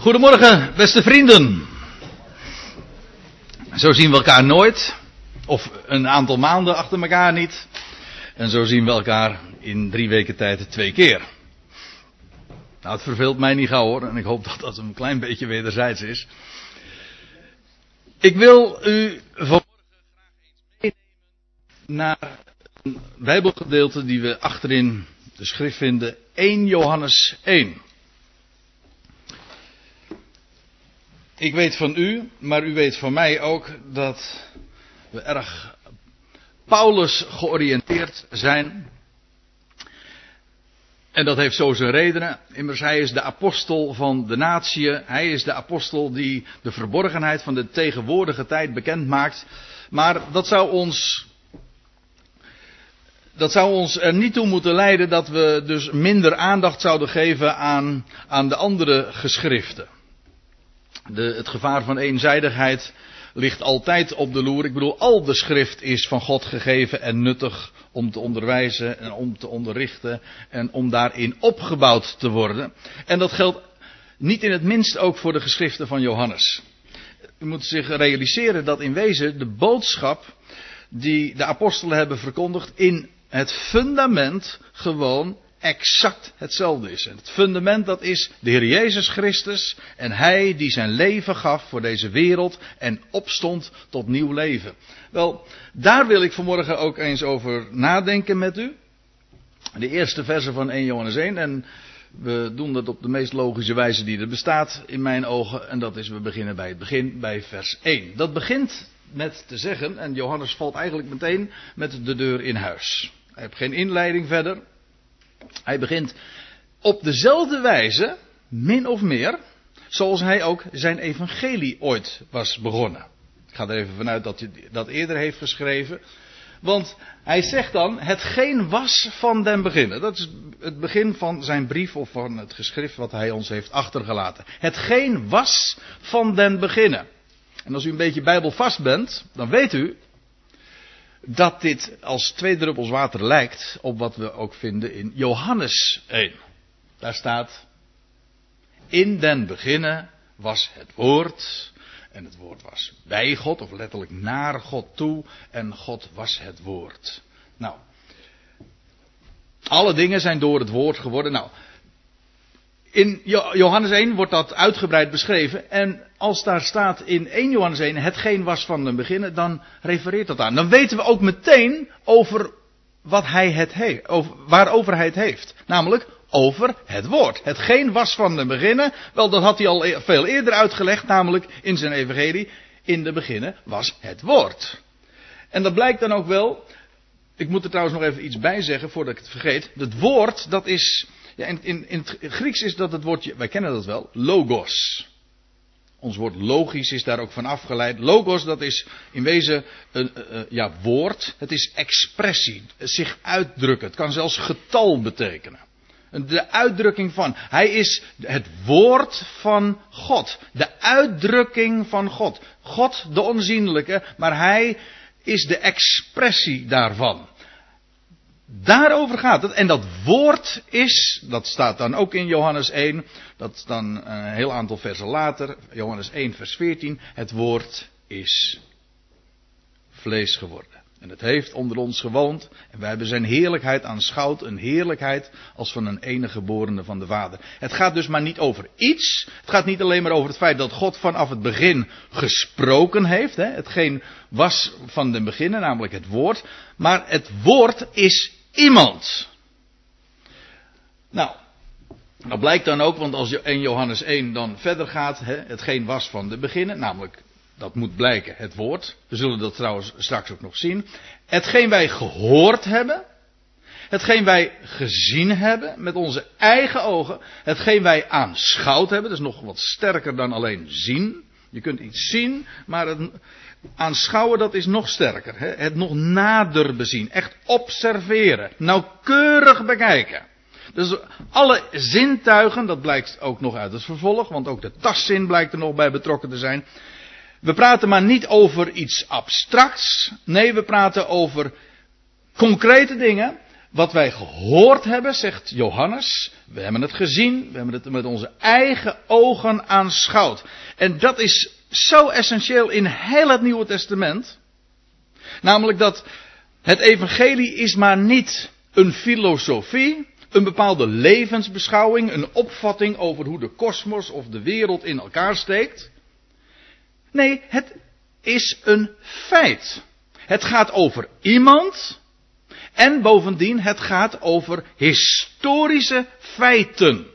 Goedemorgen, beste vrienden. Zo zien we elkaar nooit, of een aantal maanden achter elkaar niet. En zo zien we elkaar in drie weken tijd twee keer. Nou, het verveelt mij niet gauw hoor, en ik hoop dat dat een klein beetje wederzijds is. Ik wil u vanmorgen graag eens meenemen naar een Bijbelgedeelte die we achterin de schrift vinden, 1 Johannes 1. Ik weet van u, maar u weet van mij ook dat we erg Paulus georiënteerd zijn. En dat heeft zo zijn redenen. Immers, hij is de apostel van de natie. Hij is de apostel die de verborgenheid van de tegenwoordige tijd bekend maakt. Maar dat zou ons. Dat zou ons er niet toe moeten leiden dat we dus minder aandacht zouden geven aan, aan de andere geschriften. De, het gevaar van eenzijdigheid ligt altijd op de loer. Ik bedoel, al de schrift is van God gegeven en nuttig om te onderwijzen en om te onderrichten en om daarin opgebouwd te worden. En dat geldt niet in het minst ook voor de geschriften van Johannes. U moet zich realiseren dat in wezen de boodschap die de apostelen hebben verkondigd in het fundament gewoon exact hetzelfde is. En het fundament dat is de Heer Jezus Christus en Hij die zijn leven gaf voor deze wereld en opstond tot nieuw leven. Wel, daar wil ik vanmorgen ook eens over nadenken met u. De eerste verse van 1 Johannes 1 en we doen dat op de meest logische wijze die er bestaat in mijn ogen en dat is we beginnen bij het begin bij vers 1. Dat begint met te zeggen en Johannes valt eigenlijk meteen met de deur in huis. Hij heeft geen inleiding verder. Hij begint op dezelfde wijze, min of meer, zoals hij ook zijn evangelie ooit was begonnen. Ik ga er even vanuit dat hij dat eerder heeft geschreven. Want hij zegt dan, hetgeen was van den beginnen. Dat is het begin van zijn brief of van het geschrift wat hij ons heeft achtergelaten. Hetgeen was van den beginnen. En als u een beetje bijbelvast bent, dan weet u dat dit als twee druppels water lijkt op wat we ook vinden in Johannes 1. Daar staat, in den beginnen was het woord, en het woord was bij God, of letterlijk naar God toe, en God was het woord. Nou, alle dingen zijn door het woord geworden. Nou, in Johannes 1 wordt dat uitgebreid beschreven. En als daar staat in 1 Johannes 1 hetgeen was van den beginnen, dan refereert dat aan. Dan weten we ook meteen over wat hij het heeft, over, waarover hij het heeft. Namelijk over het woord. Hetgeen was van den beginnen, wel dat had hij al e- veel eerder uitgelegd, namelijk in zijn evangelie. In de beginnen was het woord. En dat blijkt dan ook wel, ik moet er trouwens nog even iets bij zeggen voordat ik het vergeet. Het woord, dat is, ja, in, in, in het Grieks is dat het woordje, wij kennen dat wel, logos. Ons woord logisch is daar ook van afgeleid. Logos, dat is in wezen een uh, ja, woord. Het is expressie, zich uitdrukken. Het kan zelfs getal betekenen. De uitdrukking van. Hij is het woord van God. De uitdrukking van God. God, de onzienlijke, maar hij is de expressie daarvan. Daarover gaat het. En dat woord is, dat staat dan ook in Johannes 1, dat is dan een heel aantal versen later, Johannes 1, vers 14. Het woord is vlees geworden. En het heeft onder ons gewoond. En wij hebben zijn heerlijkheid aanschouwd. Een heerlijkheid als van een enige geborene van de Vader. Het gaat dus maar niet over iets. Het gaat niet alleen maar over het feit dat God vanaf het begin gesproken heeft. Hè, hetgeen was van den beginnen, namelijk het woord. Maar het woord is iemand. Nou, dat blijkt dan ook, want als je in Johannes 1 dan verder gaat, hè, hetgeen was van de beginnen, namelijk, dat moet blijken, het woord. We zullen dat trouwens straks ook nog zien. Hetgeen wij gehoord hebben, hetgeen wij gezien hebben met onze eigen ogen, hetgeen wij aanschouwd hebben, dat is nog wat sterker dan alleen zien. Je kunt iets zien, maar het, Aanschouwen, dat is nog sterker. Hè? Het nog nader bezien. Echt observeren. Nauwkeurig bekijken. Dus alle zintuigen, dat blijkt ook nog uit het vervolg, want ook de tastzin blijkt er nog bij betrokken te zijn. We praten maar niet over iets abstracts. Nee, we praten over concrete dingen. wat wij gehoord hebben, zegt Johannes, we hebben het gezien, we hebben het met onze eigen ogen aanschouwd. En dat is zo essentieel in heel het Nieuwe Testament. Namelijk dat het evangelie is maar niet een filosofie, een bepaalde levensbeschouwing, een opvatting over hoe de kosmos of de wereld in elkaar steekt. Nee, het is een feit. Het gaat over iemand en bovendien het gaat over historische feiten.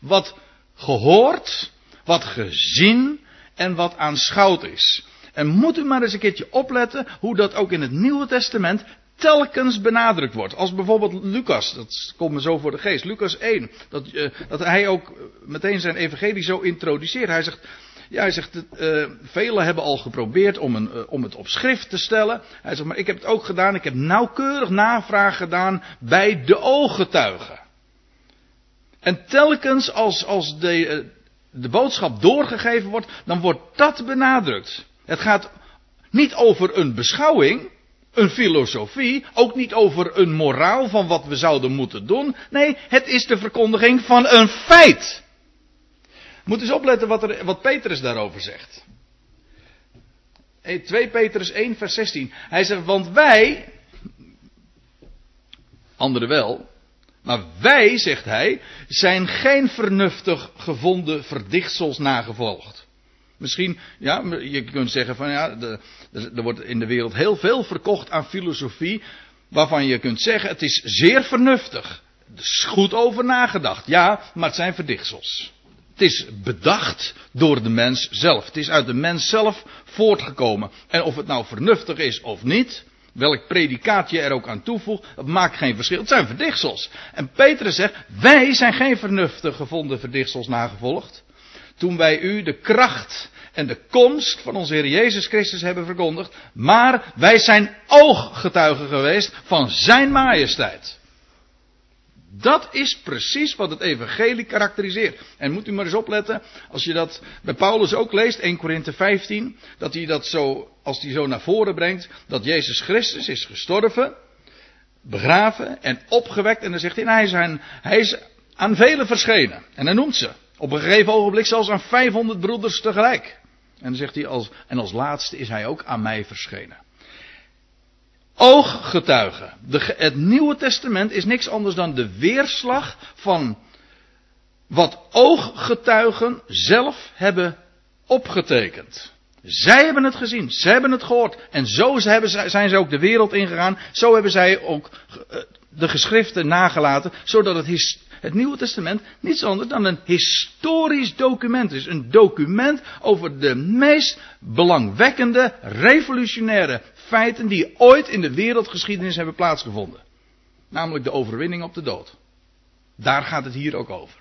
Wat gehoord, wat gezien en wat aanschouwd is. En moet u maar eens een keertje opletten hoe dat ook in het Nieuwe Testament telkens benadrukt wordt. Als bijvoorbeeld Lucas, dat komt me zo voor de geest, Lucas 1, dat, uh, dat hij ook meteen zijn evangelie zo introduceert. Hij zegt, ja, hij zegt, uh, velen hebben al geprobeerd om, een, uh, om het op schrift te stellen. Hij zegt, maar ik heb het ook gedaan, ik heb nauwkeurig navraag gedaan bij de ooggetuigen. En telkens als, als de, de boodschap doorgegeven wordt, dan wordt dat benadrukt. Het gaat niet over een beschouwing, een filosofie, ook niet over een moraal van wat we zouden moeten doen. Nee, het is de verkondiging van een feit. Moet eens opletten wat, er, wat Petrus daarover zegt. 2 Petrus 1, vers 16. Hij zegt, want wij, anderen wel, maar wij, zegt hij, zijn geen vernuftig gevonden verdichtsels nagevolgd. Misschien, ja, je kunt zeggen van ja, er wordt in de wereld heel veel verkocht aan filosofie, waarvan je kunt zeggen het is zeer vernuftig. Er is goed over nagedacht, ja, maar het zijn verdichtsels. Het is bedacht door de mens zelf. Het is uit de mens zelf voortgekomen. En of het nou vernuftig is of niet, welk predicaat je er ook aan toevoegt, dat maakt geen verschil. Het zijn verdichtsels. En Petrus zegt, wij zijn geen vernuftig gevonden verdichtsels nagevolgd. Toen wij u de kracht en de komst van onze Heer Jezus Christus hebben verkondigd, maar wij zijn ooggetuigen geweest van Zijn majesteit. Dat is precies wat het evangelie karakteriseert. En moet u maar eens opletten, als je dat bij Paulus ook leest, 1 Korinthe 15, dat hij dat zo, als hij zo naar voren brengt, dat Jezus Christus is gestorven, begraven en opgewekt. En dan zegt hij, nou, hij, is hij is aan velen verschenen. En hij noemt ze. Op een gegeven ogenblik zelfs aan 500 broeders tegelijk. En dan zegt hij, als, en als laatste is hij ook aan mij verschenen. Ooggetuigen. De, het Nieuwe Testament is niks anders dan de weerslag van wat ooggetuigen zelf hebben opgetekend. Zij hebben het gezien, zij hebben het gehoord. En zo zijn ze ook de wereld ingegaan. Zo hebben zij ook eh, de geschriften nagelaten, zodat het het Nieuwe Testament niets anders dan een historisch document is. Een document over de meest belangwekkende, revolutionaire feiten die ooit in de wereldgeschiedenis hebben plaatsgevonden. Namelijk de overwinning op de dood. Daar gaat het hier ook over.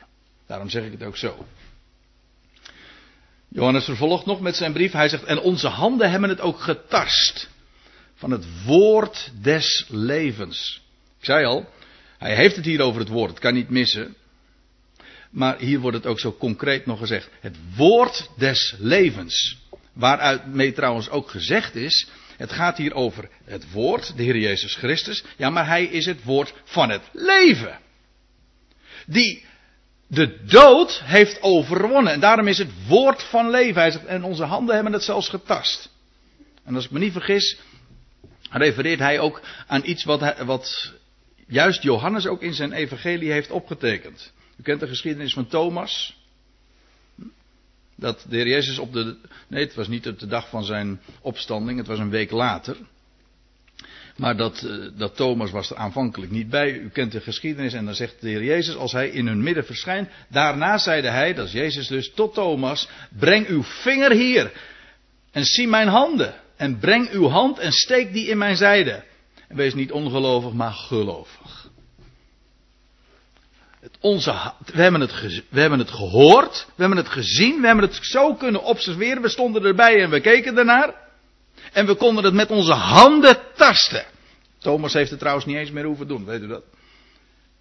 Daarom zeg ik het ook zo. Johannes vervolgt nog met zijn brief. Hij zegt: En onze handen hebben het ook getast. Van het woord des levens. Ik zei al, hij heeft het hier over het woord, het kan niet missen. Maar hier wordt het ook zo concreet nog gezegd. Het woord des levens. Waaruit mee trouwens ook gezegd is. Het gaat hier over het woord, de Heer Jezus Christus. Ja, maar hij is het woord van het leven. Die de dood heeft overwonnen. En daarom is het woord van leven. Hij zegt, en onze handen hebben het zelfs getast. En als ik me niet vergis, refereert hij ook aan iets wat, wat juist Johannes ook in zijn evangelie heeft opgetekend. U kent de geschiedenis van Thomas. Dat de heer Jezus op de. Nee, het was niet op de dag van zijn opstanding, het was een week later. Maar dat, eh, dat Thomas was er aanvankelijk niet bij. U kent de geschiedenis en dan zegt de Heer Jezus als hij in hun midden verschijnt. Daarna zeide hij, dat is Jezus dus, tot Thomas: Breng uw vinger hier en zie mijn handen. En breng uw hand en steek die in mijn zijde. Wees niet ongelovig, maar gelovig. Het onze, we, hebben het we hebben het gehoord, we hebben het gezien, we hebben het zo kunnen observeren. We stonden erbij en we keken ernaar. En we konden het met onze handen tasten. Thomas heeft het trouwens niet eens meer hoeven doen, weet u dat?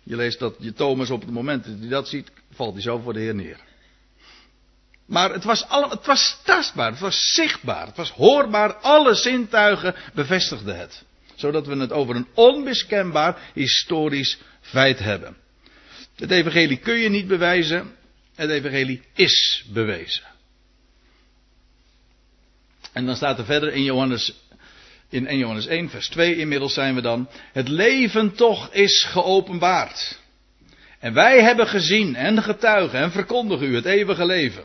Je leest dat je Thomas op het moment dat hij dat ziet, valt hij zo voor de Heer neer. Maar het was, het was tastbaar, het was zichtbaar, het was hoorbaar, alle zintuigen bevestigden het. Zodat we het over een onmiskenbaar historisch feit hebben. Het evangelie kun je niet bewijzen. Het evangelie is bewezen. En dan staat er verder in Johannes, in 1 Johannes 1, vers 2 inmiddels zijn we dan. Het leven toch is geopenbaard. En wij hebben gezien en getuigen en verkondigen u het eeuwige leven.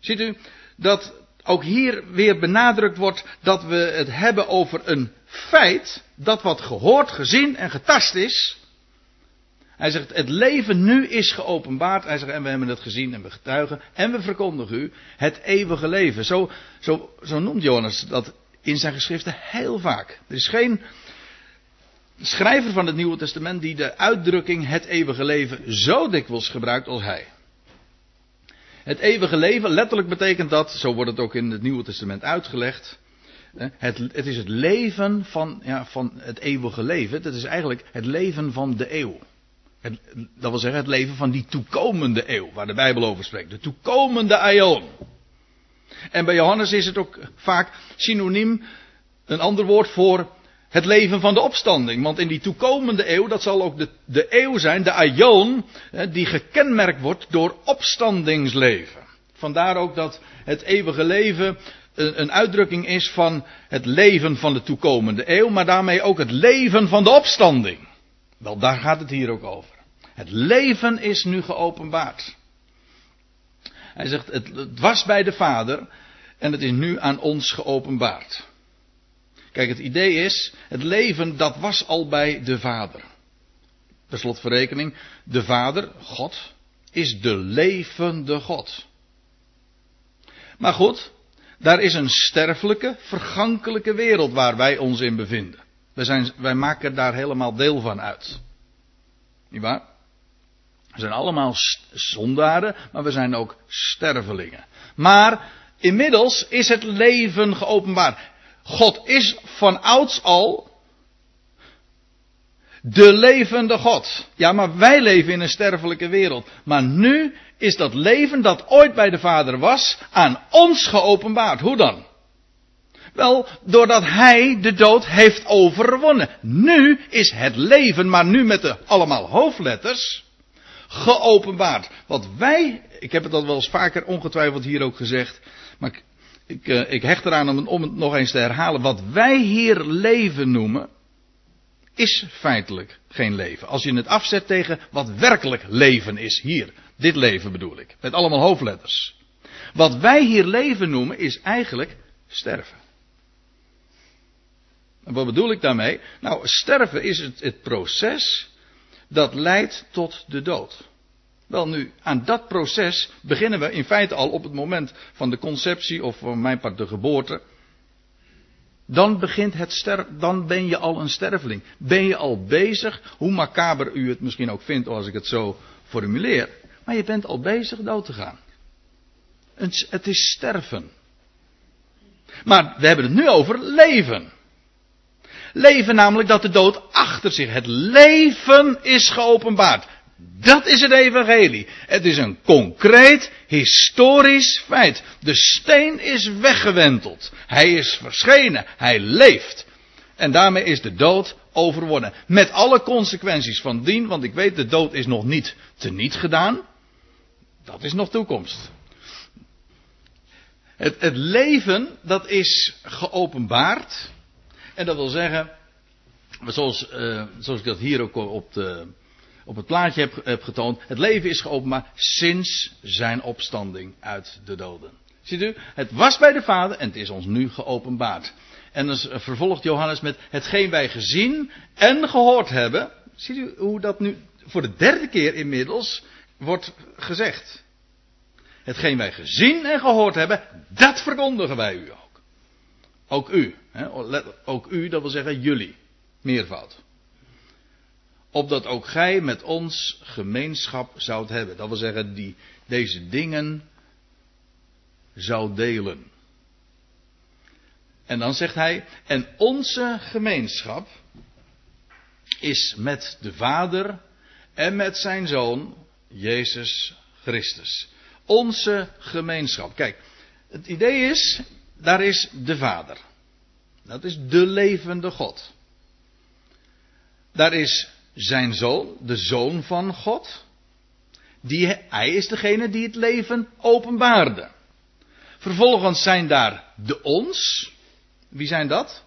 Ziet u dat ook hier weer benadrukt wordt dat we het hebben over een feit dat wat gehoord, gezien en getast is. Hij zegt, het leven nu is geopenbaard. Hij zegt, en we hebben het gezien en we getuigen. En we verkondigen u het eeuwige leven. Zo, zo, zo noemt Johannes dat in zijn geschriften heel vaak. Er is geen schrijver van het Nieuwe Testament die de uitdrukking het eeuwige leven zo dikwijls gebruikt als hij. Het eeuwige leven, letterlijk betekent dat, zo wordt het ook in het Nieuwe Testament uitgelegd. Het, het is het leven van, ja, van het eeuwige leven. Dat is eigenlijk het leven van de eeuw. Dat wil zeggen het leven van die toekomende eeuw, waar de Bijbel over spreekt. De toekomende aion. En bij Johannes is het ook vaak synoniem, een ander woord voor het leven van de opstanding. Want in die toekomende eeuw, dat zal ook de, de eeuw zijn, de aion, die gekenmerkt wordt door opstandingsleven. Vandaar ook dat het eeuwige leven een uitdrukking is van het leven van de toekomende eeuw, maar daarmee ook het leven van de opstanding. Wel, daar gaat het hier ook over. Het leven is nu geopenbaard. Hij zegt, het, het was bij de Vader en het is nu aan ons geopenbaard. Kijk, het idee is, het leven dat was al bij de Vader. Per slotverrekening, de Vader, God, is de levende God. Maar goed, daar is een sterfelijke, vergankelijke wereld waar wij ons in bevinden. Wij, zijn, wij maken daar helemaal deel van uit. Niet waar? We zijn allemaal zondaren, maar we zijn ook stervelingen. Maar inmiddels is het leven geopenbaard. God is van ouds al de levende God. Ja, maar wij leven in een sterfelijke wereld. Maar nu is dat leven dat ooit bij de Vader was, aan ons geopenbaard. Hoe dan? Wel, doordat hij de dood heeft overwonnen. Nu is het leven, maar nu met de allemaal hoofdletters, geopenbaard. Wat wij, ik heb het al wel eens vaker ongetwijfeld hier ook gezegd, maar ik, ik, eh, ik hecht eraan om, om het nog eens te herhalen. Wat wij hier leven noemen, is feitelijk geen leven. Als je het afzet tegen wat werkelijk leven is hier. Dit leven bedoel ik. Met allemaal hoofdletters. Wat wij hier leven noemen is eigenlijk sterven. En wat bedoel ik daarmee? Nou, sterven is het, het proces dat leidt tot de dood. Wel nu, aan dat proces beginnen we in feite al op het moment van de conceptie of van mijn part de geboorte. Dan begint het ster, dan ben je al een sterveling. Ben je al bezig, hoe macaber u het misschien ook vindt als ik het zo formuleer. Maar je bent al bezig dood te gaan. Het is sterven. Maar we hebben het nu over leven. Leven namelijk dat de dood achter zich. Het leven is geopenbaard. Dat is het evangelie. Het is een concreet historisch feit. De steen is weggewenteld. Hij is verschenen. Hij leeft. En daarmee is de dood overwonnen. Met alle consequenties van dien, want ik weet de dood is nog niet teniet gedaan. Dat is nog toekomst. Het, het leven, dat is geopenbaard. En dat wil zeggen, zoals, uh, zoals ik dat hier ook op, de, op het plaatje heb, heb getoond, het leven is geopenbaard sinds zijn opstanding uit de doden. Ziet u, het was bij de Vader en het is ons nu geopenbaard. En dan vervolgt Johannes met hetgeen wij gezien en gehoord hebben. Ziet u hoe dat nu voor de derde keer inmiddels wordt gezegd. Hetgeen wij gezien en gehoord hebben, dat verkondigen wij u ook. U. Hè? Ook u, dat wil zeggen jullie. Meervoud. Opdat ook gij met ons gemeenschap zoudt hebben. Dat wil zeggen, die deze dingen zou delen. En dan zegt hij, en onze gemeenschap is met de Vader en met zijn Zoon, Jezus Christus. Onze gemeenschap. Kijk, het idee is, daar is de Vader. Dat is de levende God. Daar is zijn zoon, de zoon van God. Die, hij is degene die het leven openbaarde. Vervolgens zijn daar de ons. Wie zijn dat?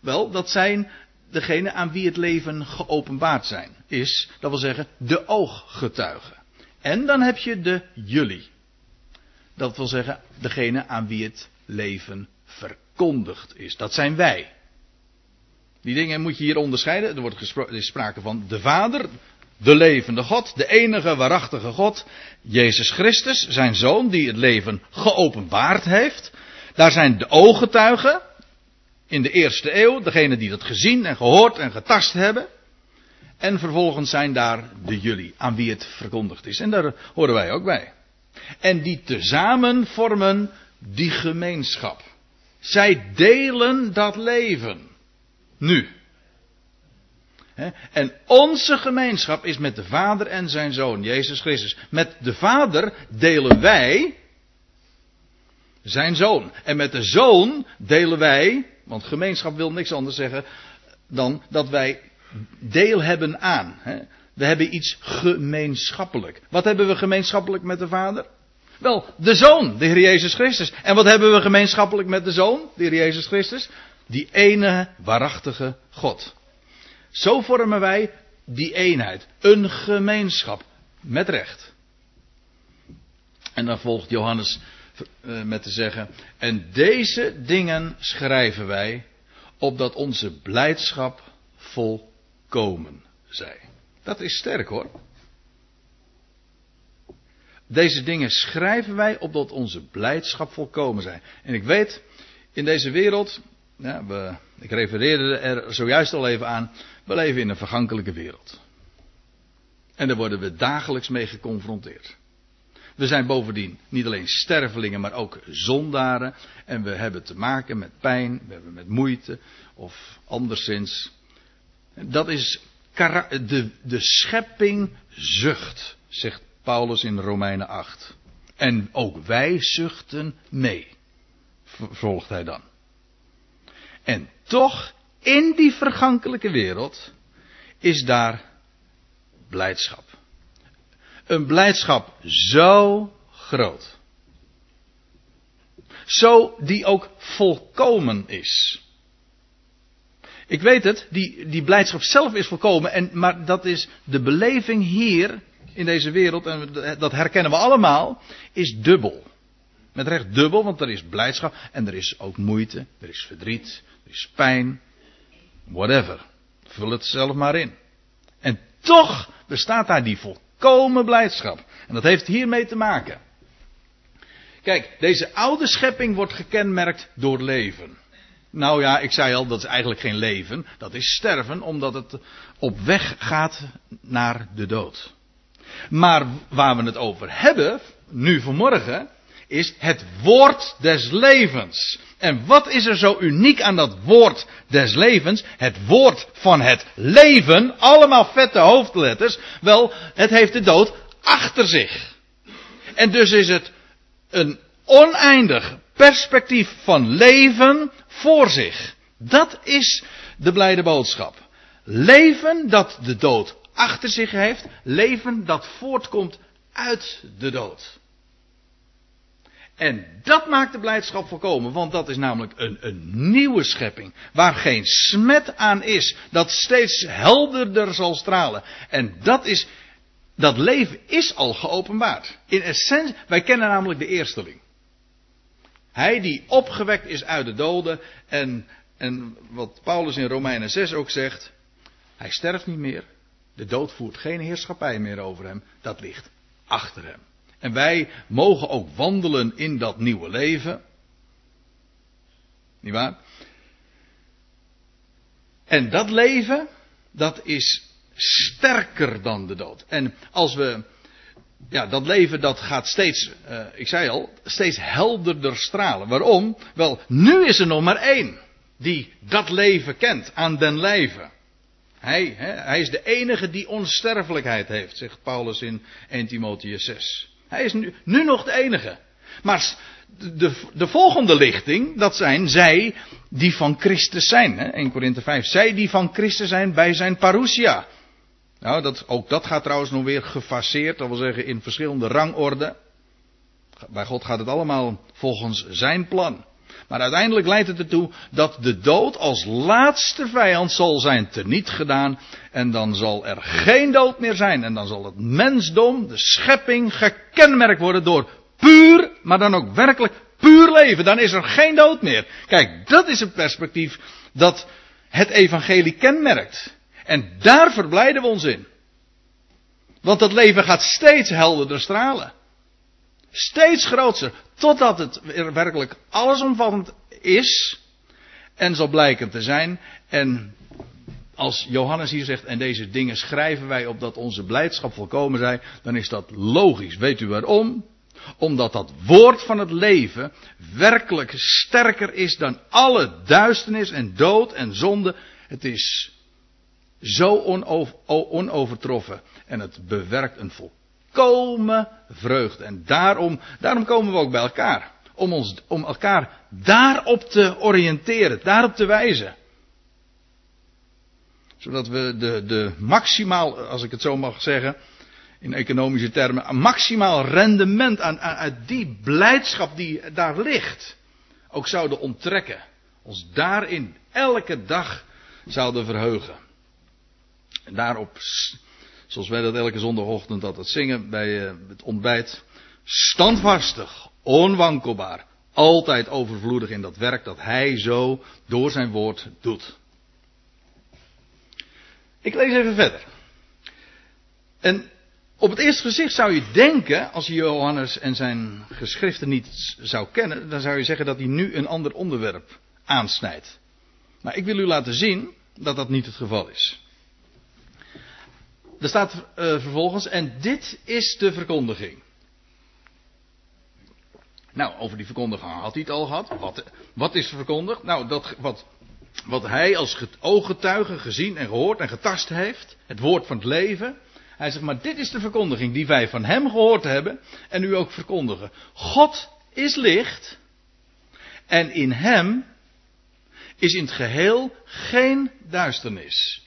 Wel, dat zijn degene aan wie het leven geopenbaard zijn. Is, dat wil zeggen, de ooggetuigen. En dan heb je de jullie. Dat wil zeggen, degene aan wie het leven verkondigd is. Dat zijn wij. Die dingen moet je hier onderscheiden. Er wordt is sprake van de Vader, de levende God, de enige waarachtige God, Jezus Christus, zijn Zoon, die het leven geopenbaard heeft. Daar zijn de ooggetuigen in de eerste eeuw, degene die dat gezien en gehoord en getast hebben. En vervolgens zijn daar de jullie, aan wie het verkondigd is. En daar horen wij ook bij. En die tezamen vormen die gemeenschap. Zij delen dat leven. Nu. En onze gemeenschap is met de Vader en zijn Zoon, Jezus Christus. Met de Vader delen wij zijn Zoon. En met de Zoon delen wij, want gemeenschap wil niks anders zeggen dan dat wij deel hebben aan. We hebben iets gemeenschappelijk. Wat hebben we gemeenschappelijk met de Vader? Wel, de Zoon, de Heer Jezus Christus. En wat hebben we gemeenschappelijk met de Zoon, de Heer Jezus Christus? Die ene waarachtige God. Zo vormen wij die eenheid. Een gemeenschap. Met recht. En dan volgt Johannes eh, met te zeggen. En deze dingen schrijven wij. Opdat onze blijdschap volkomen zij. Dat is sterk hoor. Deze dingen schrijven wij opdat onze blijdschap volkomen zij. En ik weet, in deze wereld, we, ik refereerde er zojuist al even aan. We leven in een vergankelijke wereld. En daar worden we dagelijks mee geconfronteerd. We zijn bovendien niet alleen stervelingen, maar ook zondaren. En we hebben te maken met pijn, we hebben met moeite of anderszins. Dat is de, de schepping zucht, zegt Paulus in Romeinen 8. En ook wij zuchten mee, vervolgt hij dan. En toch, in die vergankelijke wereld, is daar blijdschap. Een blijdschap zo groot. Zo die ook volkomen is. Ik weet het, die, die blijdschap zelf is volkomen, en, maar dat is de beleving hier in deze wereld, en dat herkennen we allemaal, is dubbel. Met recht dubbel, want er is blijdschap en er is ook moeite, er is verdriet, er is pijn, whatever. Vul het zelf maar in. En toch bestaat daar die volkomen blijdschap. En dat heeft hiermee te maken. Kijk, deze oude schepping wordt gekenmerkt door leven. Nou ja, ik zei al, dat is eigenlijk geen leven, dat is sterven, omdat het op weg gaat naar de dood. Maar waar we het over hebben, nu vanmorgen, is het woord des levens. En wat is er zo uniek aan dat woord des levens? Het woord van het leven, allemaal vette hoofdletters. Wel, het heeft de dood achter zich. En dus is het een oneindig perspectief van leven voor zich. Dat is de blijde boodschap. Leven dat de dood achter zich heeft. Leven dat voortkomt uit de dood. En dat maakt de blijdschap volkomen, want dat is namelijk een, een nieuwe schepping, waar geen smet aan is, dat steeds helderder zal stralen. En dat is, dat leven is al geopenbaard. In essentie, wij kennen namelijk de eersteling. Hij die opgewekt is uit de doden en, en wat Paulus in Romeinen 6 ook zegt, hij sterft niet meer, de dood voert geen heerschappij meer over hem, dat ligt achter hem. En wij mogen ook wandelen in dat nieuwe leven. Niet waar? En dat leven, dat is sterker dan de dood. En als we, ja, dat leven dat gaat steeds, uh, ik zei al, steeds helderder stralen. Waarom? Wel, nu is er nog maar één die dat leven kent aan den lijve. Hij, hè, hij is de enige die onsterfelijkheid heeft, zegt Paulus in 1 Timotheus 6. Hij is nu, nu nog de enige. Maar de, de volgende lichting, dat zijn zij die van Christus zijn. Hè? 1 Korinthe 5. Zij die van Christus zijn bij zijn parousia. Nou, dat, ook dat gaat trouwens nog weer gefaseerd, dat wil zeggen in verschillende rangorden. Bij God gaat het allemaal volgens zijn plan. Maar uiteindelijk leidt het ertoe dat de dood als laatste vijand zal zijn teniet gedaan. En dan zal er geen dood meer zijn. En dan zal het mensdom, de schepping, gekenmerkt worden door puur, maar dan ook werkelijk puur leven. Dan is er geen dood meer. Kijk, dat is een perspectief dat het evangelie kenmerkt. En daar verblijden we ons in. Want dat leven gaat steeds helderder stralen. Steeds groter. Totdat het werkelijk allesomvattend is. En zal blijken te zijn. En als Johannes hier zegt, en deze dingen schrijven wij opdat onze blijdschap volkomen zij, dan is dat logisch. Weet u waarom? Omdat dat woord van het leven werkelijk sterker is dan alle duisternis en dood en zonde. Het is zo onovertroffen en het bewerkt een volkomen vreugde. En daarom, daarom komen we ook bij elkaar. Om, ons, om elkaar daarop te oriënteren, daarop te wijzen. Zodat we de, de maximaal, als ik het zo mag zeggen, in economische termen, maximaal rendement aan, aan, uit die blijdschap die daar ligt, ook zouden onttrekken. Ons daarin elke dag zouden verheugen. En daarop, zoals wij dat elke zondagochtend altijd zingen bij eh, het ontbijt, standvastig, onwankelbaar, altijd overvloedig in dat werk dat Hij zo door zijn woord doet. Ik lees even verder. En op het eerste gezicht zou je denken, als je Johannes en zijn geschriften niet zou kennen, dan zou je zeggen dat hij nu een ander onderwerp aansnijdt. Maar ik wil u laten zien dat dat niet het geval is. Er staat uh, vervolgens, en dit is de verkondiging. Nou, over die verkondiging had hij het al gehad. Wat, wat is verkondigd? Nou, dat, wat, wat hij als ooggetuige gezien en gehoord en getast heeft. Het woord van het leven. Hij zegt, maar dit is de verkondiging die wij van hem gehoord hebben en nu ook verkondigen. God is licht en in hem is in het geheel geen duisternis.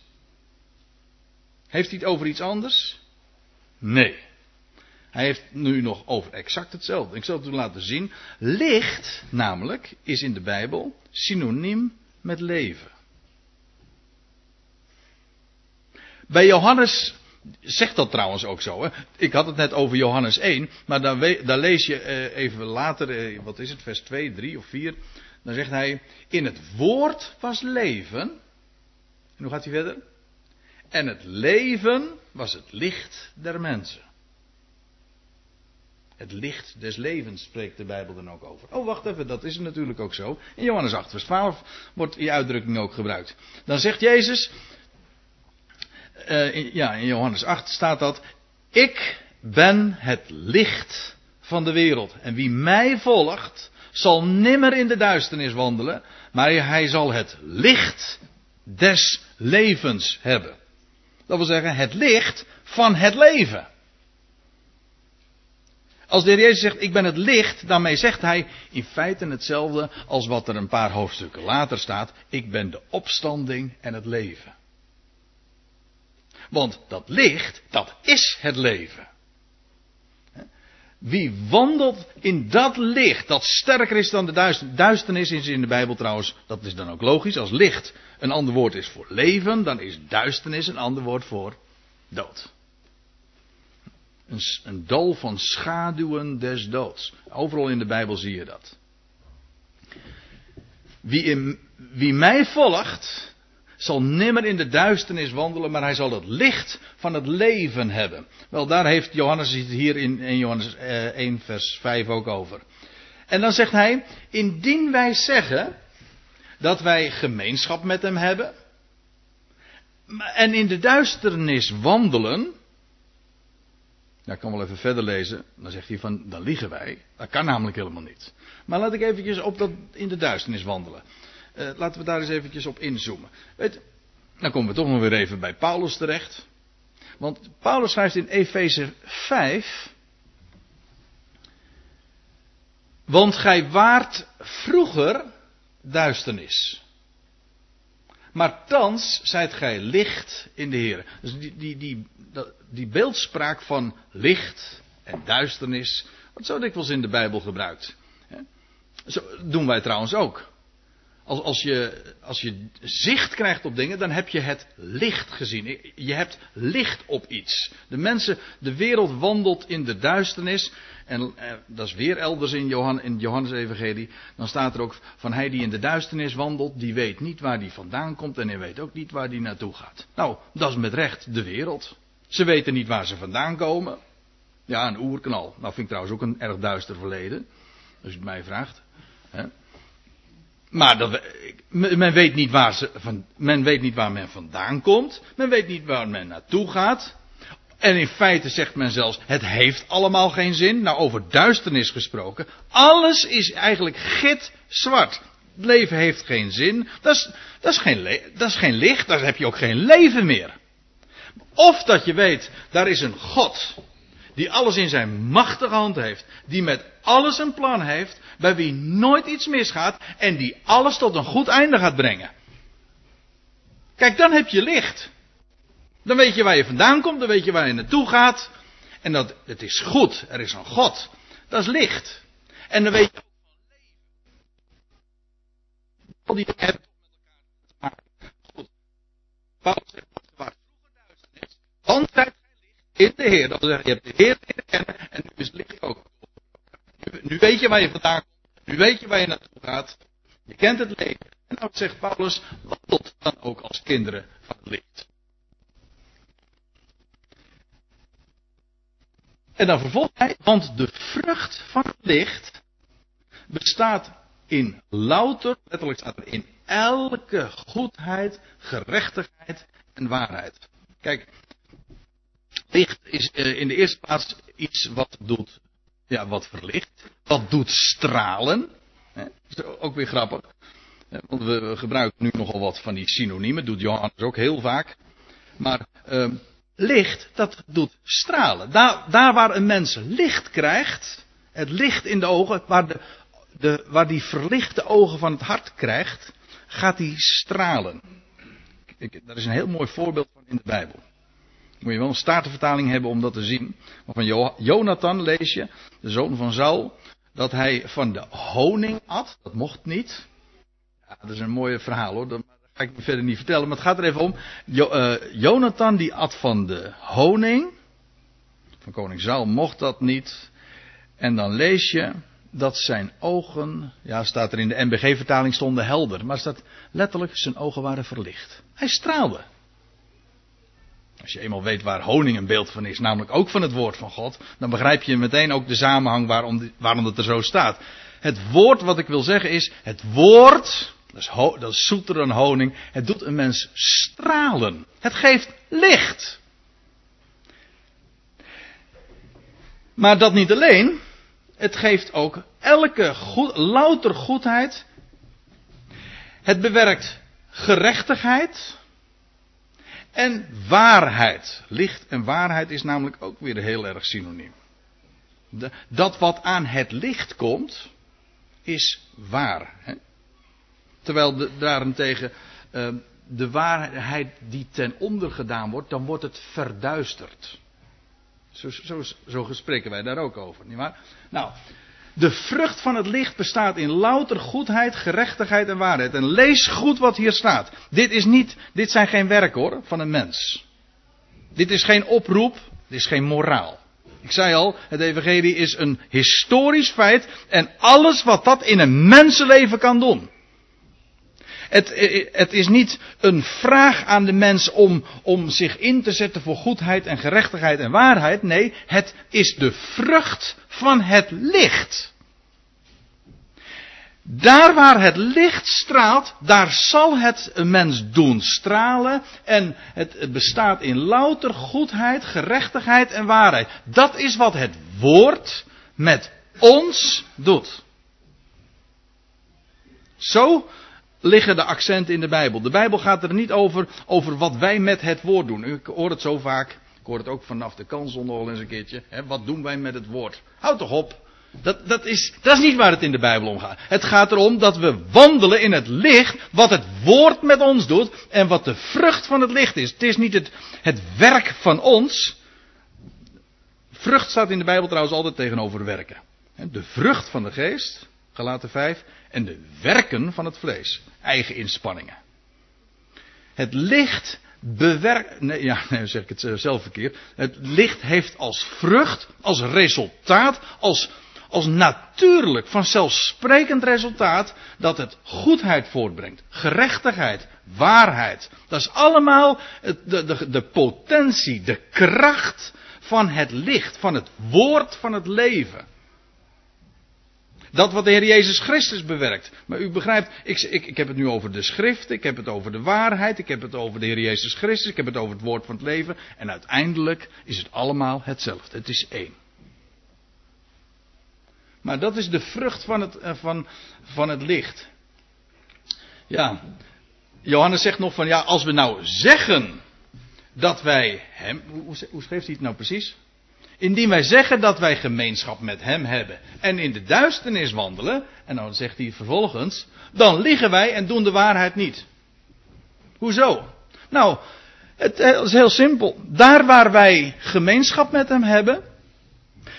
Heeft hij het over iets anders? Nee. Hij heeft nu nog over exact hetzelfde. Ik zal het u laten zien. Licht, namelijk, is in de Bijbel synoniem met leven. Bij Johannes zegt dat trouwens ook zo. Hè? Ik had het net over Johannes 1, maar dan, dan lees je eh, even later, eh, wat is het, vers 2, 3 of 4. Dan zegt hij, in het woord was leven. En hoe gaat hij verder? En het leven was het licht der mensen. Het licht des levens spreekt de Bijbel dan ook over. Oh, wacht even, dat is natuurlijk ook zo. In Johannes 8, vers 12 wordt die uitdrukking ook gebruikt. Dan zegt Jezus, uh, in, ja, in Johannes 8 staat dat, ik ben het licht van de wereld. En wie mij volgt, zal nimmer in de duisternis wandelen, maar hij zal het licht des levens hebben. Dat wil zeggen, het licht van het leven. Als de heer Jezus zegt, ik ben het licht, daarmee zegt hij in feite hetzelfde als wat er een paar hoofdstukken later staat. Ik ben de opstanding en het leven. Want dat licht, dat is het leven. Wie wandelt in dat licht, dat sterker is dan de duisternis. Duisternis is in de Bijbel trouwens, dat is dan ook logisch. Als licht een ander woord is voor leven, dan is duisternis een ander woord voor dood. Een, een dal van schaduwen des doods. Overal in de Bijbel zie je dat. Wie, wie mij volgt, zal nimmer in de duisternis wandelen, maar hij zal het licht van het leven hebben. Wel, daar heeft Johannes het hier in, in Johannes 1 eh, vers 5 ook over. En dan zegt hij, indien wij zeggen dat wij gemeenschap met hem hebben, en in de duisternis wandelen, ja, ik kan wel even verder lezen. Dan zegt hij van, dan liegen wij. Dat kan namelijk helemaal niet. Maar laat ik eventjes op dat in de duisternis wandelen. Uh, laten we daar eens eventjes op inzoomen. Dan komen we toch nog weer even bij Paulus terecht. Want Paulus schrijft in Efeze 5. Want gij waart vroeger duisternis. Maar thans zijt gij licht in de Heer. Dus die, die, die, die beeldspraak van licht en duisternis, wat zo dikwijls in de Bijbel gebruikt. Zo doen wij trouwens ook. Als, als, je, als je zicht krijgt op dingen, dan heb je het licht gezien. Je hebt licht op iets. De mensen, de wereld wandelt in de duisternis. En eh, dat is weer elders in, Johan, in Johannes Evangelie. Dan staat er ook van hij die in de duisternis wandelt, die weet niet waar die vandaan komt en hij weet ook niet waar die naartoe gaat. Nou, dat is met recht de wereld. Ze weten niet waar ze vandaan komen. Ja, een oerknal. Nou vind ik trouwens ook een erg duister verleden. Als je het mij vraagt. Maar men, weet niet waar ze, van, men weet niet waar men vandaan komt. Men weet niet waar men naartoe gaat. En in feite zegt men zelfs, het heeft allemaal geen zin. Nou, over duisternis gesproken. Alles is eigenlijk gitzwart. Het leven heeft geen zin. Dat is, dat, is geen, dat is geen licht, daar heb je ook geen leven meer. Of dat je weet, daar is een God die alles in zijn machtige hand heeft, die met alles een plan heeft, bij wie nooit iets misgaat en die alles tot een goed einde gaat brengen. Kijk, dan heb je licht. Dan weet je waar je vandaan komt, dan weet je waar je naartoe gaat. En dat, het is goed, er is een God. Dat is licht. En dan weet je al die hebben Goed. Paulus zegt, waar vroeger in de Heer. Dat wil zeggen, je hebt de Heer leren kennen en nu is het licht ook. Nu, weet je waar je vandaan komt. Nu weet je waar je naartoe gaat. Je kent het leven. En nou zegt Paulus, wandelt dan ook als kinderen van het licht. En dan vervolgt hij, want de vrucht van het licht bestaat in louter, letterlijk staat er in elke goedheid, gerechtigheid en waarheid. Kijk, Licht is uh, in de eerste plaats iets wat doet, ja, wat verlicht. Wat doet stralen. Dat is ook weer grappig. Want we gebruiken nu nogal wat van die synoniemen. Doet Johannes ook heel vaak. Maar uh, licht, dat doet stralen. Daar, daar waar een mens licht krijgt. Het licht in de ogen. Waar, de, de, waar die verlichte ogen van het hart krijgt. Gaat die stralen. Ik, daar is een heel mooi voorbeeld van in de Bijbel. Moet je wel een statenvertaling hebben om dat te zien. Maar van Jonathan lees je, de zoon van Saul, dat hij van de honing at. Dat mocht niet. Ja, dat is een mooi verhaal hoor. Dat ga ik verder niet vertellen. Maar het gaat er even om. Uh, Jonathan die at van de honing. Van koning Saul mocht dat niet. En dan lees je dat zijn ogen, ja staat er in de NBG-vertaling stonden helder. Maar staat letterlijk zijn ogen waren verlicht. Hij straalde. Als je eenmaal weet waar honing een beeld van is, namelijk ook van het woord van God, dan begrijp je meteen ook de samenhang waarom, waarom het er zo staat. Het woord, wat ik wil zeggen is, het woord, dat is, zoeter dan honing, het doet een mens stralen. Het geeft licht. Maar dat niet alleen, het geeft ook elke louter goedheid. Het bewerkt gerechtigheid. En waarheid. Licht en waarheid is namelijk ook weer heel erg synoniem. dat wat aan het licht komt, is waar. Hè? Terwijl daarentegen uh, de waarheid die ten onder gedaan wordt, dan wordt het verduisterd. Zo, zo, zo spreken wij daar ook over, nietwaar? Nou, de vrucht van het licht bestaat in louter goedheid, gerechtigheid en waarheid. En lees goed wat hier staat. Dit, is niet, dit zijn geen werken hoor, van een mens. Dit is geen oproep, dit is geen moraal. Ik zei al, het evangelie is een historisch feit en alles wat dat in een mensenleven kan doen. Het, het, is niet een vraag aan de mens om, om zich in te zetten voor goedheid en gerechtigheid en waarheid. Nee, het is de vrucht van het licht. Daar waar het licht straalt, daar zal het een mens doen stralen. En het bestaat in louter goedheid, gerechtigheid en waarheid. Dat is wat het woord met ons doet. Zo liggen de accenten in de Bijbel. De Bijbel gaat er niet over, over wat wij met het woord doen. Ik hoor het zo vaak. Ik hoor het ook vanaf de kansel nog eens een keertje. Hè, wat doen wij met het woord? Houd toch op. Dat, dat, is, dat is niet waar het in de Bijbel om gaat. Het gaat erom dat we wandelen in het licht, wat het woord met ons doet en wat de vrucht van het licht is. Het is niet het, het werk van ons. Vrucht staat in de Bijbel trouwens altijd tegenover werken. De vrucht van de geest, gelaten 5, en de werken van het vlees, eigen inspanningen. Het licht bewerkt. Nee, ja, nee, zeg ik het zelf verkeerd. Het licht heeft als vrucht, als resultaat, als, als natuurlijk, vanzelfsprekend resultaat, dat het goedheid voortbrengt. Gerechtigheid, waarheid. Dat is allemaal de, de, de potentie, de kracht van het licht, van het woord van het leven. Dat wat de Heer Jezus Christus bewerkt. Maar u begrijpt, ik, ik, ik heb het nu over de schrift, ik heb het over de waarheid, ik heb het over de Heer Jezus Christus, ik heb het over het woord van het leven. En uiteindelijk is het allemaal hetzelfde. Het is één. Maar dat is de vrucht van het, eh, van, van het licht. Ja, Johannes zegt nog van ja, als we nou zeggen dat wij hem. Hoe, schreef hij het nou precies? Indien wij zeggen dat wij gemeenschap met hem hebben en in de duisternis wandelen, en dan zegt hij vervolgens, dan liegen wij en doen de waarheid niet. Hoezo? Nou, het, is heel simpel. Daar waar wij gemeenschap met hem hebben,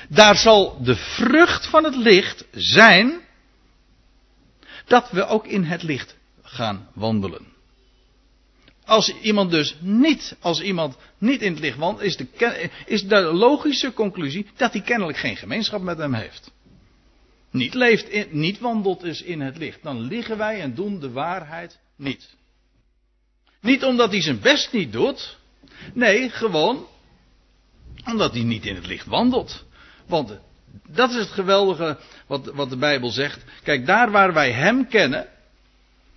daar zal de vrucht van het licht zijn dat we ook in het licht gaan wandelen. Als iemand dus niet, als iemand niet in het licht wandelt, is de, is de logische conclusie dat hij kennelijk geen gemeenschap met hem heeft. Niet leeft, niet wandelt dus in het licht. Dan liggen wij en doen de waarheid niet. Niet omdat hij zijn best niet doet. Nee, gewoon omdat hij niet in het licht wandelt. Want dat is het geweldige wat, wat de Bijbel zegt. Kijk, daar waar wij hem kennen,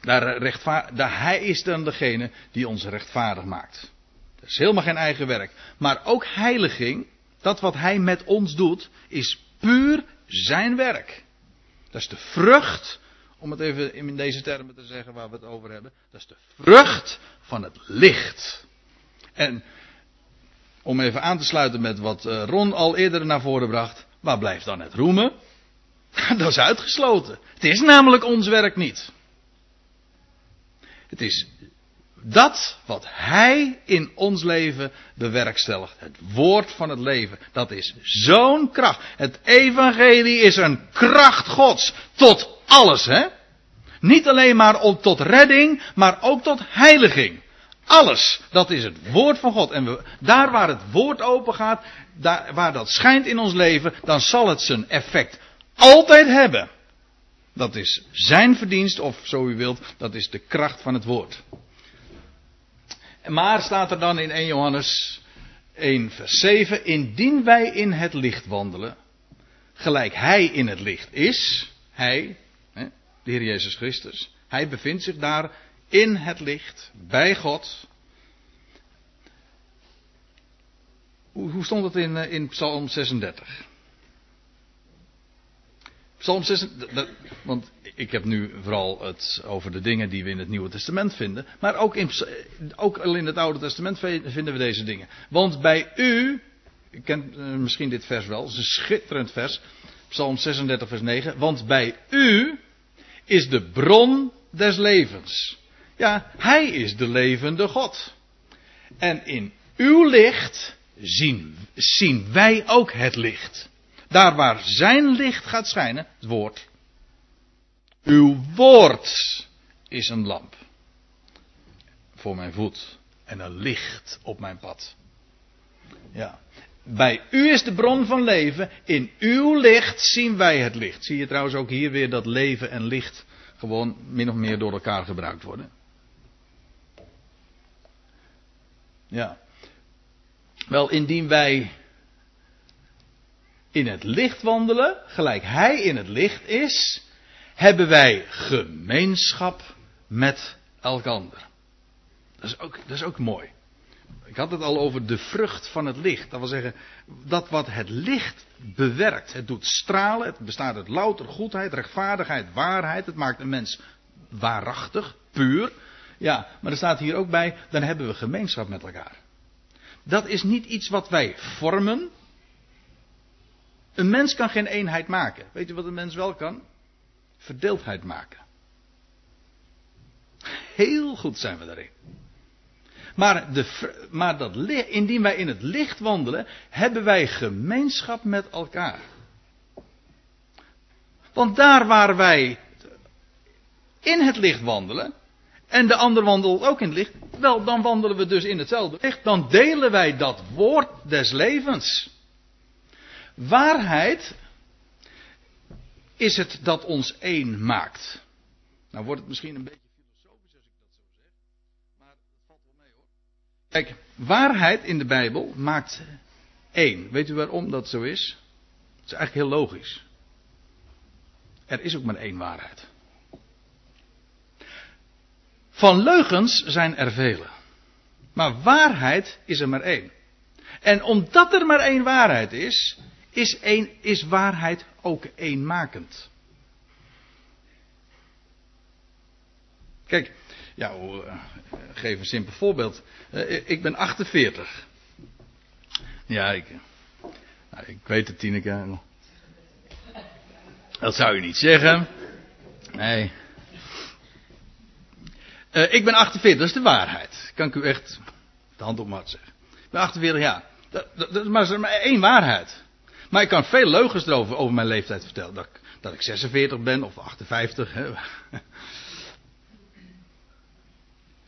daar, daar hij is dan degene die ons rechtvaardig maakt. Dat is helemaal geen eigen werk. Maar ook heiliging, dat wat hij met ons doet, is puur zijn werk. Dat is de vrucht, om het even in deze termen te zeggen waar we het over hebben. Dat is de vrucht van het licht. En om even aan te sluiten met wat eh, Ron al eerder naar voren bracht. Waar blijft dan het roemen? Dat is uitgesloten. Het is namelijk ons werk niet. Het is dat wat Hij in ons leven bewerkstelligt. Het woord van het leven. Dat is zo'n kracht. Het evangelie is een kracht Gods. Tot alles, hè? Niet alleen maar om, tot redding, maar ook tot heiliging. Alles, dat is het woord van God. En daar waar het woord open gaat, daar, waar dat schijnt in ons leven, dan zal het zijn effect altijd hebben. Dat is zijn verdienst, of zo u wilt, dat is de kracht van het woord. Maar staat er dan in 1 Johannes 1 vers 7, indien wij in het licht wandelen, gelijk hij in het licht is, hij, de Heer Jezus Christus, hij bevindt zich daar in het licht, bij God. Hoe stond het in, eh, in Psalm 36? Psalm 6, want ik heb nu vooral het over de dingen die we in het Nieuwe Testament vinden. Maar ook, in, ook al in het Oude Testament vinden we deze dingen. Want bij u, u kent eh, misschien dit vers wel, een schitterend vers. Psalm 36 vers 9. Want bij u is de bron des levens. Ja, hij is de levende God. En in uw licht zien, zien wij ook het licht. Daar waar zijn licht gaat schijnen, het woord. Uw woord is een lamp voor mijn voet en een licht op mijn pad. Ja. Bij u is de bron van leven. In uw licht zien wij het licht. Zie je trouwens ook hier weer dat leven en licht gewoon min of meer door elkaar gebruikt worden. Ja. Wel, indien wij in het licht wandelen, gelijk Hij in het licht is, hebben wij gemeenschap met elkander. Dat is ook, dat is ook mooi. Ik had het al over de vrucht van het licht. Dat wil zeggen, dat wat het licht bewerkt. Het doet stralen, het bestaat uit louter goedheid, rechtvaardigheid, waarheid. Het maakt een mens waarachtig, puur. Ja, maar er staat hier ook bij, dan hebben we gemeenschap met elkaar. Dat is niet iets wat wij vormen. Een mens kan geen eenheid maken. Weet u wat een mens wel kan? Verdeeldheid maken. Heel goed zijn we daarin. Maar, de, maar dat, indien wij in het licht wandelen, hebben wij gemeenschap met elkaar. Want daar waar wij in het licht wandelen, en de ander wandelt ook in het licht, wel, dan wandelen we dus in hetzelfde licht. Dan delen wij dat woord des levens. Waarheid is het dat ons één maakt. Nou wordt het misschien een beetje filosofisch als ik dat zo zeg, maar het valt wel mee hoor. Kijk, waarheid in de Bijbel maakt één. Weet u waarom dat zo is? Het is eigenlijk heel logisch. Er is ook maar één waarheid. Van leugens zijn er vele. Maar waarheid is er maar één. En omdat er maar één waarheid is, is, één, is waarheid ook eenmakend. Kijk, ja, uh, geef een simpel voorbeeld. Uh, ik ben 48. Ja, ik, nou, ik weet het, Tineke. Dat zou je niet zeggen. Nee. Ik ben 48, dat is de waarheid. Kan ik u echt de hand op hart zeggen. Ik ben 48 jaar. Dat, dat, dat, maar er is maar één waarheid. Maar ik kan veel leugens erover over mijn leeftijd vertellen. Dat, dat ik 46 ben of 58. Hè.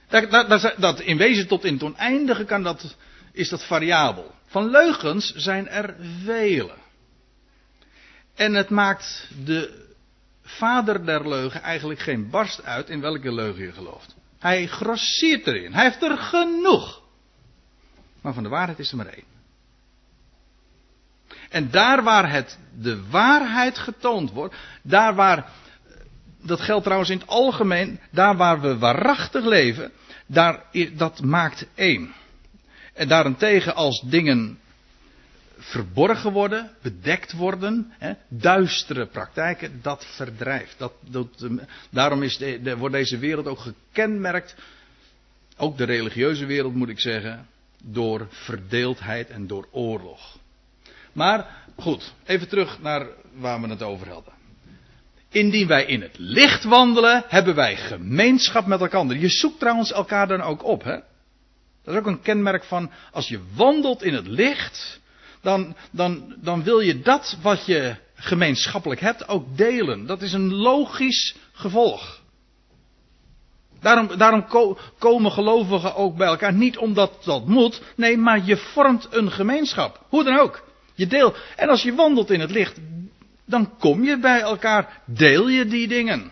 Dat, dat, dat, in wezen tot in het oneindige kan dat, is dat variabel. Van leugens zijn er vele. En het maakt de vader der leugen eigenlijk geen barst uit in welke leugen je gelooft. Hij grosseert erin. Hij heeft er genoeg. Maar van de waarheid is er maar één. En daar waar het de waarheid getoond wordt, daar waar, dat geldt trouwens in het algemeen, daar waar we waarachtig leven, daar, dat maakt één. En daarentegen als dingen verborgen worden, bedekt worden, hè, duistere praktijken, dat verdrijft. Dat, dat, daarom is de, wordt deze wereld ook gekenmerkt, ook de religieuze wereld moet ik zeggen, door verdeeldheid en door oorlog. Maar goed, even terug naar waar we het over hadden. Indien wij in het licht wandelen, hebben wij gemeenschap met elkaar. Je zoekt trouwens elkaar dan ook op, hè? Dat is ook een kenmerk van, als je wandelt in het licht, dan, dan, dan wil je dat wat je gemeenschappelijk hebt ook delen. Dat is een logisch gevolg. Daarom, daarom komen gelovigen ook bij elkaar. Niet omdat dat moet, nee, maar je vormt een gemeenschap. Hoe dan ook. En als je wandelt in het licht, dan kom je bij elkaar, deel je die dingen.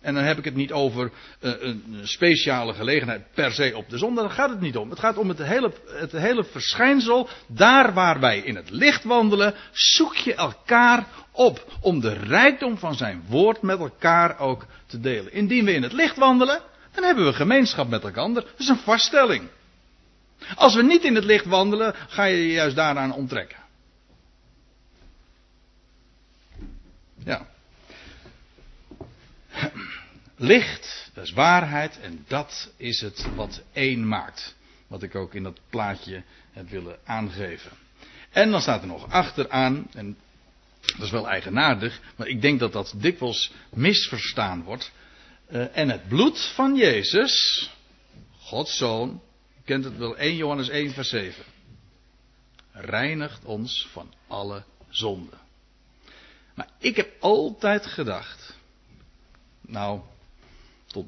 En dan heb ik het niet over uh, een speciale gelegenheid per se op de zondag. Daar gaat het niet om. Het gaat om het hele, het hele verschijnsel. Daar waar wij in het licht wandelen, zoek je elkaar op. Om de rijkdom van zijn woord met elkaar ook te delen. Indien we in het licht wandelen, dan hebben we gemeenschap met elkaar. Dat is een vaststelling. Als we niet in het licht wandelen, ga je je juist daaraan onttrekken. Ja. Licht, dat is waarheid en dat is het wat één maakt. Wat ik ook in dat plaatje heb willen aangeven. En dan staat er nog achteraan, en dat is wel eigenaardig, maar ik denk dat dat dikwijls misverstaan wordt. Uh, en het bloed van Jezus, Gods Zoon, kent het wel 1 Johannes 1 vers 7, reinigt ons van alle zonden. Maar ik heb altijd gedacht, nou, tot,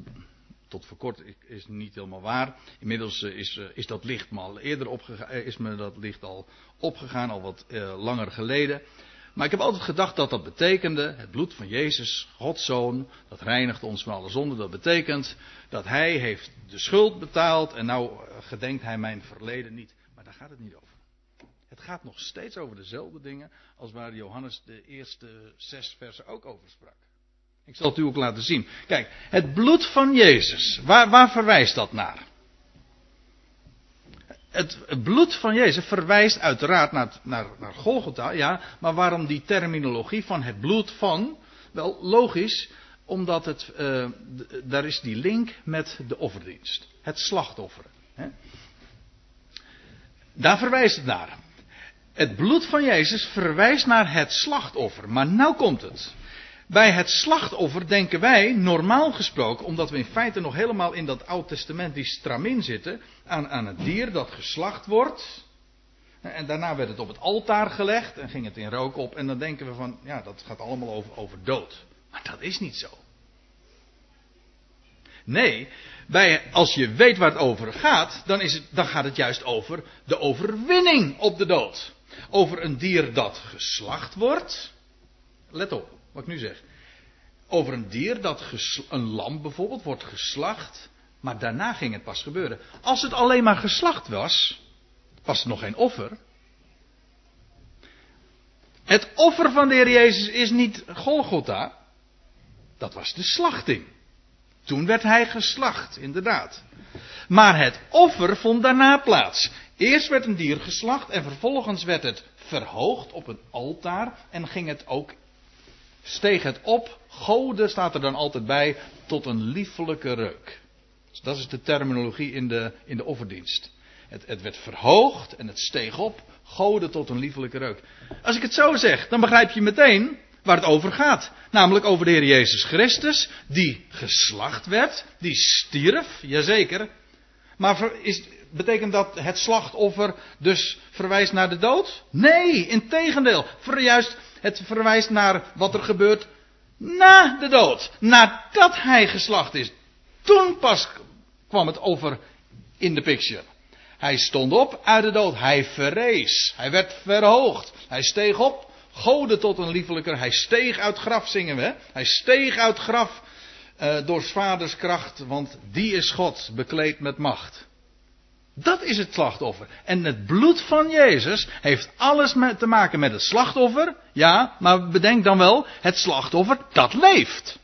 tot voor kort is niet helemaal waar. Inmiddels eh, is, eh, is dat licht al eerder opgegaan, eh, is me dat licht al opgegaan, al wat langer geleden. Maar ik heb altijd gedacht dat dat betekende, het bloed van Jezus, Gods Zoon, dat reinigt ons van alle zonden. Dat betekent dat Hij heeft de schuld betaald en nou gedenkt Hij mijn verleden niet. Maar daar gaat het niet over. Het gaat nog steeds over dezelfde dingen als waar Johannes de eerste zes versen ook over sprak. Ik zal het u ook laten zien. Kijk, het bloed van Jezus, waar, waar verwijst dat naar? Het, bloed van Jezus verwijst uiteraard naar, naar, naar Golgotha, ja, maar waarom die terminologie van het bloed van? Wel, logisch, omdat het, uh, daar is die link met de offerdienst. Het slachtoffer. Hè? Daar verwijst het naar. Het bloed van Jezus verwijst naar het slachtoffer. Maar nou komt het. Bij het slachtoffer denken wij, normaal gesproken, omdat we in feite nog helemaal in dat Oud Testament die stramin zitten, aan, aan het dier dat geslacht wordt. En daarna werd het op het altaar gelegd en ging het in rook op. En dan denken we van, ja, dat gaat allemaal over, over dood. Maar dat is niet zo. Nee, bij, als je weet waar het over gaat, dan, is dan gaat het juist over de overwinning op de dood. Over een dier dat geslacht wordt. Let op wat ik nu zeg. Over een dier dat een lam bijvoorbeeld wordt geslacht. Maar daarna ging het pas gebeuren. Als het alleen maar geslacht was, was het nog geen offer. Het offer van de Heer Jezus is niet Golgotha. Dat was de slachting. Toen werd hij geslacht, inderdaad. Maar het offer vond daarna plaats. Eerst werd een dier geslacht en vervolgens werd het verhoogd op een altaar en ging het ook, steeg het op, goden staat er dan altijd bij, tot een liefelijke reuk. Dus dat is de terminologie in de, in de offerdienst. Het, het werd verhoogd en het steeg op, goden tot een liefelijke reuk. Als ik het zo zeg, dan begrijp je meteen waar het over gaat. Namelijk over de Heer Jezus Christus, die geslacht werd, die stierf, jazeker. Maar is, betekent dat het slachtoffer dus verwijst naar de dood? Nee, in tegendeel. Juist, het verwijst naar wat er gebeurt na de dood. Nadat hij geslacht is. Toen pas kwam het over in de picture. Hij stond op uit de dood. Hij verrees. Hij werd verhoogd. Hij steeg op. Goden tot een liefelijker. Hij steeg uit graf, zingen we. Hij steeg uit graf uh, door vaders kracht. Want die is God, bekleed met macht. Dat is het slachtoffer. En het bloed van Jezus heeft alles met, te maken met het slachtoffer. Ja, maar bedenk dan wel, het slachtoffer dat leeft.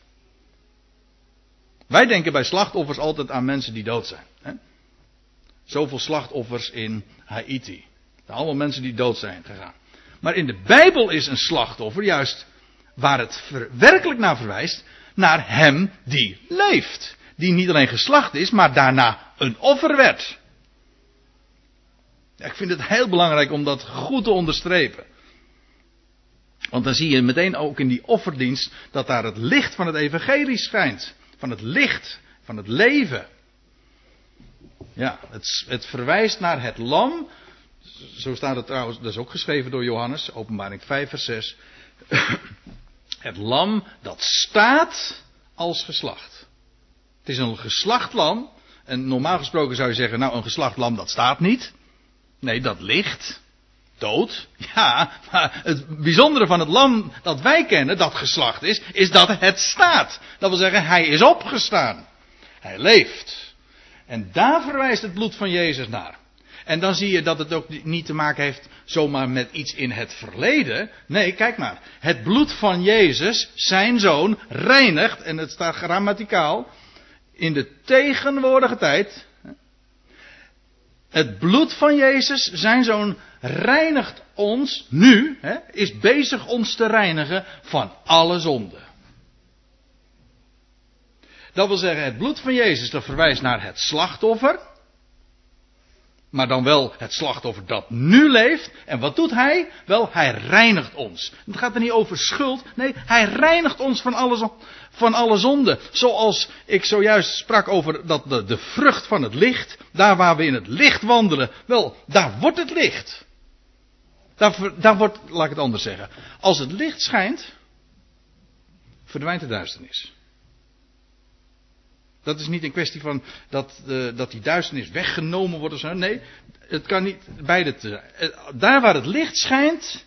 Wij denken bij slachtoffers altijd aan mensen die dood zijn. Hè? Zoveel slachtoffers in Haiti. Allemaal mensen die dood zijn gegaan. Maar in de Bijbel is een slachtoffer juist waar het werkelijk naar verwijst, naar hem die leeft. Die niet alleen geslacht is, maar daarna een offer werd. Ik vind het heel belangrijk om dat goed te onderstrepen. Want dan zie je meteen ook in die offerdienst dat daar het licht van het evangelie schijnt. Van het licht, van het leven. Ja, het, het verwijst naar het lam. Zo staat het trouwens, dat is ook geschreven door Johannes, openbaring 5 vers 6. Het lam dat staat als geslacht. Het is een geslacht lam. En normaal gesproken zou je zeggen, nou een geslacht lam dat staat niet. Nee, dat ligt. Dood. Ja, maar het bijzondere van het lam dat wij kennen, dat geslacht is, is dat het staat. Dat wil zeggen, hij is opgestaan. Hij leeft. En daar verwijst het bloed van Jezus naar. En dan zie je dat het ook niet te maken heeft zomaar met iets in het verleden. Nee, kijk maar. Het bloed van Jezus, zijn zoon, reinigt, en het staat grammaticaal, in de tegenwoordige tijd. Het bloed van Jezus, zijn zoon, reinigt ons nu, is bezig ons te reinigen van alle zonden. Dat wil zeggen, het bloed van Jezus, dat verwijst naar het slachtoffer. Maar dan wel het slachtoffer dat nu leeft. En wat doet hij? Wel, hij reinigt ons. Het gaat er niet over schuld. Nee, hij reinigt ons van alle, van alle zonde. Zoals ik zojuist sprak over dat de, de vrucht van het licht. Daar waar we in het licht wandelen. Wel, daar wordt het licht. Daar, daar wordt, laat ik het anders zeggen. Als het licht schijnt, verdwijnt de duisternis. Dat is niet een kwestie van dat, uh, dat die duisternis weggenomen wordt of zo. Nee, het kan niet beide te zijn. Daar waar het licht schijnt,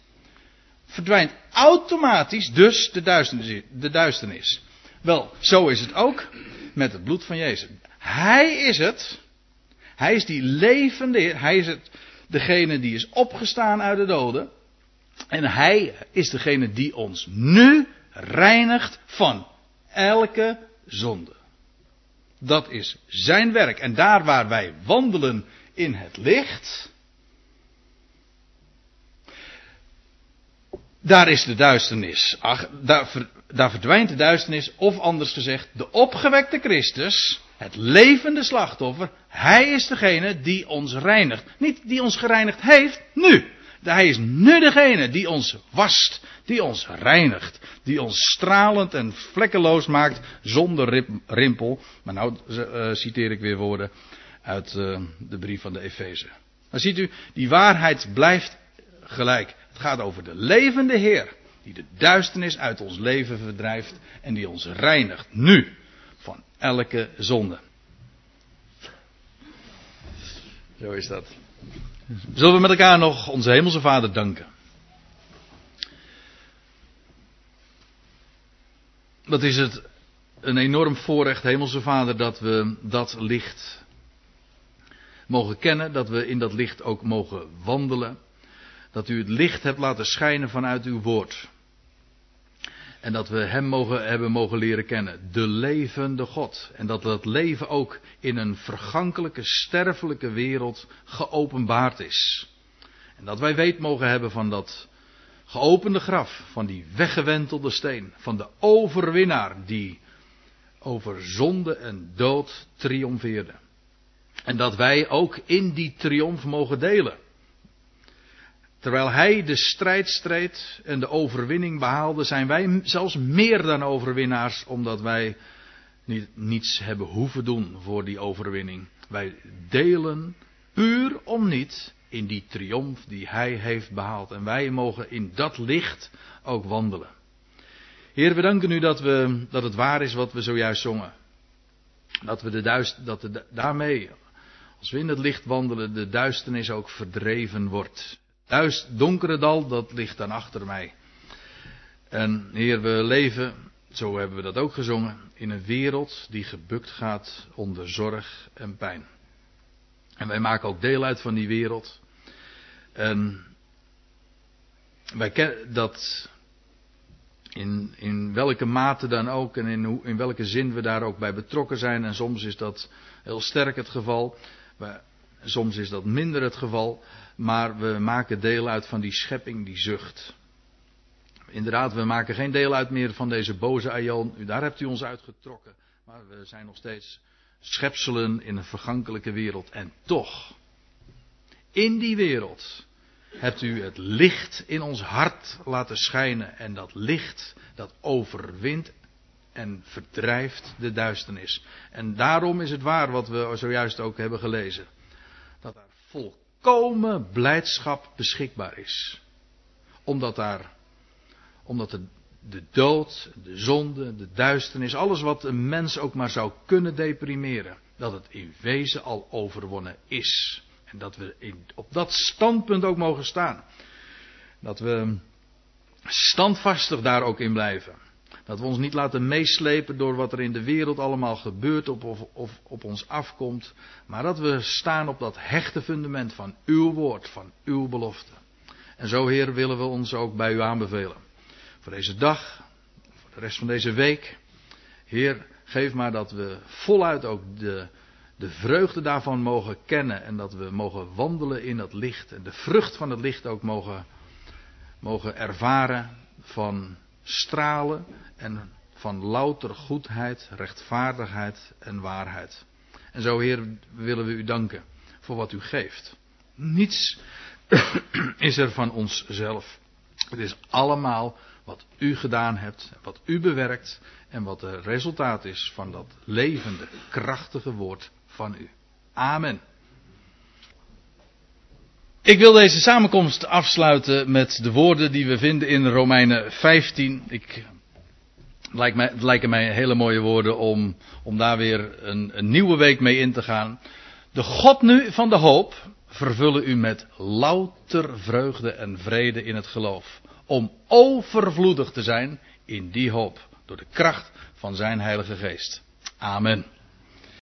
verdwijnt automatisch dus de duisternis, de duisternis. Wel, zo is het ook met het bloed van Jezus. Hij is het. Hij is die levende Heer. Hij is het, degene die is opgestaan uit de doden. En hij is degene die ons nu reinigt van elke zonde. Dat is zijn werk. En daar waar wij wandelen in het licht. Daar is de duisternis. Ach, daar, daar verdwijnt de duisternis. Of anders gezegd, de opgewekte Christus. Het levende slachtoffer. Hij is degene die ons reinigt. Niet die ons gereinigd heeft, nu. Hij is nu degene die ons wast, die ons reinigt, die ons stralend en vlekkeloos maakt zonder rimpel. Maar nou uh, citeer ik weer woorden uit uh, de brief van de Efeze. Maar ziet u, die waarheid blijft gelijk. Het gaat over de levende Heer, die de duisternis uit ons leven verdrijft en die ons reinigt nu van elke zonde. Zo is dat. Zullen we met elkaar nog onze Hemelse Vader danken? Wat is het een enorm voorrecht, Hemelse Vader, dat we dat licht mogen kennen, dat we in dat licht ook mogen wandelen. Dat u het licht hebt laten schijnen vanuit uw woord. En dat we Hem mogen, hebben mogen leren kennen. De levende God. En dat dat leven ook in een vergankelijke, sterfelijke wereld geopenbaard is. En dat wij weet mogen hebben van dat geopende graf. Van die weggewentelde steen. Van de overwinnaar die over zonde en dood triomfeerde. En dat wij ook in die triomf mogen delen. Terwijl hij de strijd streed en de overwinning behaalde, zijn wij zelfs meer dan overwinnaars, omdat wij niet, niets hebben hoeven doen voor die overwinning. Wij delen puur om niet in die triomf die hij heeft behaald. En wij mogen in dat licht ook wandelen. Heer, we danken u dat, we, dat het waar is wat we zojuist zongen. Dat we de daarmee, als we in het licht wandelen, de duisternis ook verdreven wordt. Duist, donkere dal, dat ligt dan achter mij. En Heer, we leven, zo hebben we dat ook gezongen, in een wereld die gebukt gaat onder zorg en pijn. En wij maken ook deel uit van die wereld. En wij kennen dat in, in welke mate dan ook en in, in welke zin we daar ook bij betrokken zijn. En soms is dat heel sterk het geval. Soms is dat minder het geval, maar we maken deel uit van die schepping die zucht. Inderdaad, we maken geen deel uit meer van deze boze aion. Daar hebt u ons uitgetrokken. Maar we zijn nog steeds schepselen in een vergankelijke wereld. En toch, in die wereld hebt u het licht in ons hart laten schijnen. En dat licht, dat overwint en verdrijft de duisternis. En daarom is het waar wat we zojuist ook hebben gelezen. Dat daar volkomen blijdschap beschikbaar is. Omdat daar, omdat de, de dood, de zonde, de duisternis, alles wat een mens ook maar zou kunnen deprimeren, dat het in wezen al overwonnen is. En dat we in, op dat standpunt ook mogen staan. Dat we standvastig daar ook in blijven. Dat we ons niet laten meeslepen door wat er in de wereld allemaal gebeurt of, of, of op ons afkomt. Maar dat we staan op dat hechte fundament van uw woord, van uw belofte. En zo, Heer, willen we ons ook bij u aanbevelen. Voor deze dag, voor de rest van deze week. Heer, geef maar dat we voluit ook de, de vreugde daarvan mogen kennen. En dat we mogen wandelen in dat licht. En de vrucht van het licht ook mogen, mogen ervaren van stralen en van louter goedheid, rechtvaardigheid en waarheid. En zo, Heer, willen we u danken voor wat u geeft. Niets is er van onszelf. Het is allemaal wat u gedaan hebt, wat u bewerkt en wat het resultaat is van dat levende, krachtige woord van u. Amen. Ik wil deze samenkomst afsluiten met de woorden die we vinden in Romeinen 15. Ik, lijkt mij, het lijken mij hele mooie woorden om, om daar weer een, een nieuwe week mee in te gaan. De God nu van de hoop vervullen u met louter vreugde en vrede in het geloof. Om overvloedig te zijn in die hoop. Door de kracht van zijn Heilige Geest. Amen.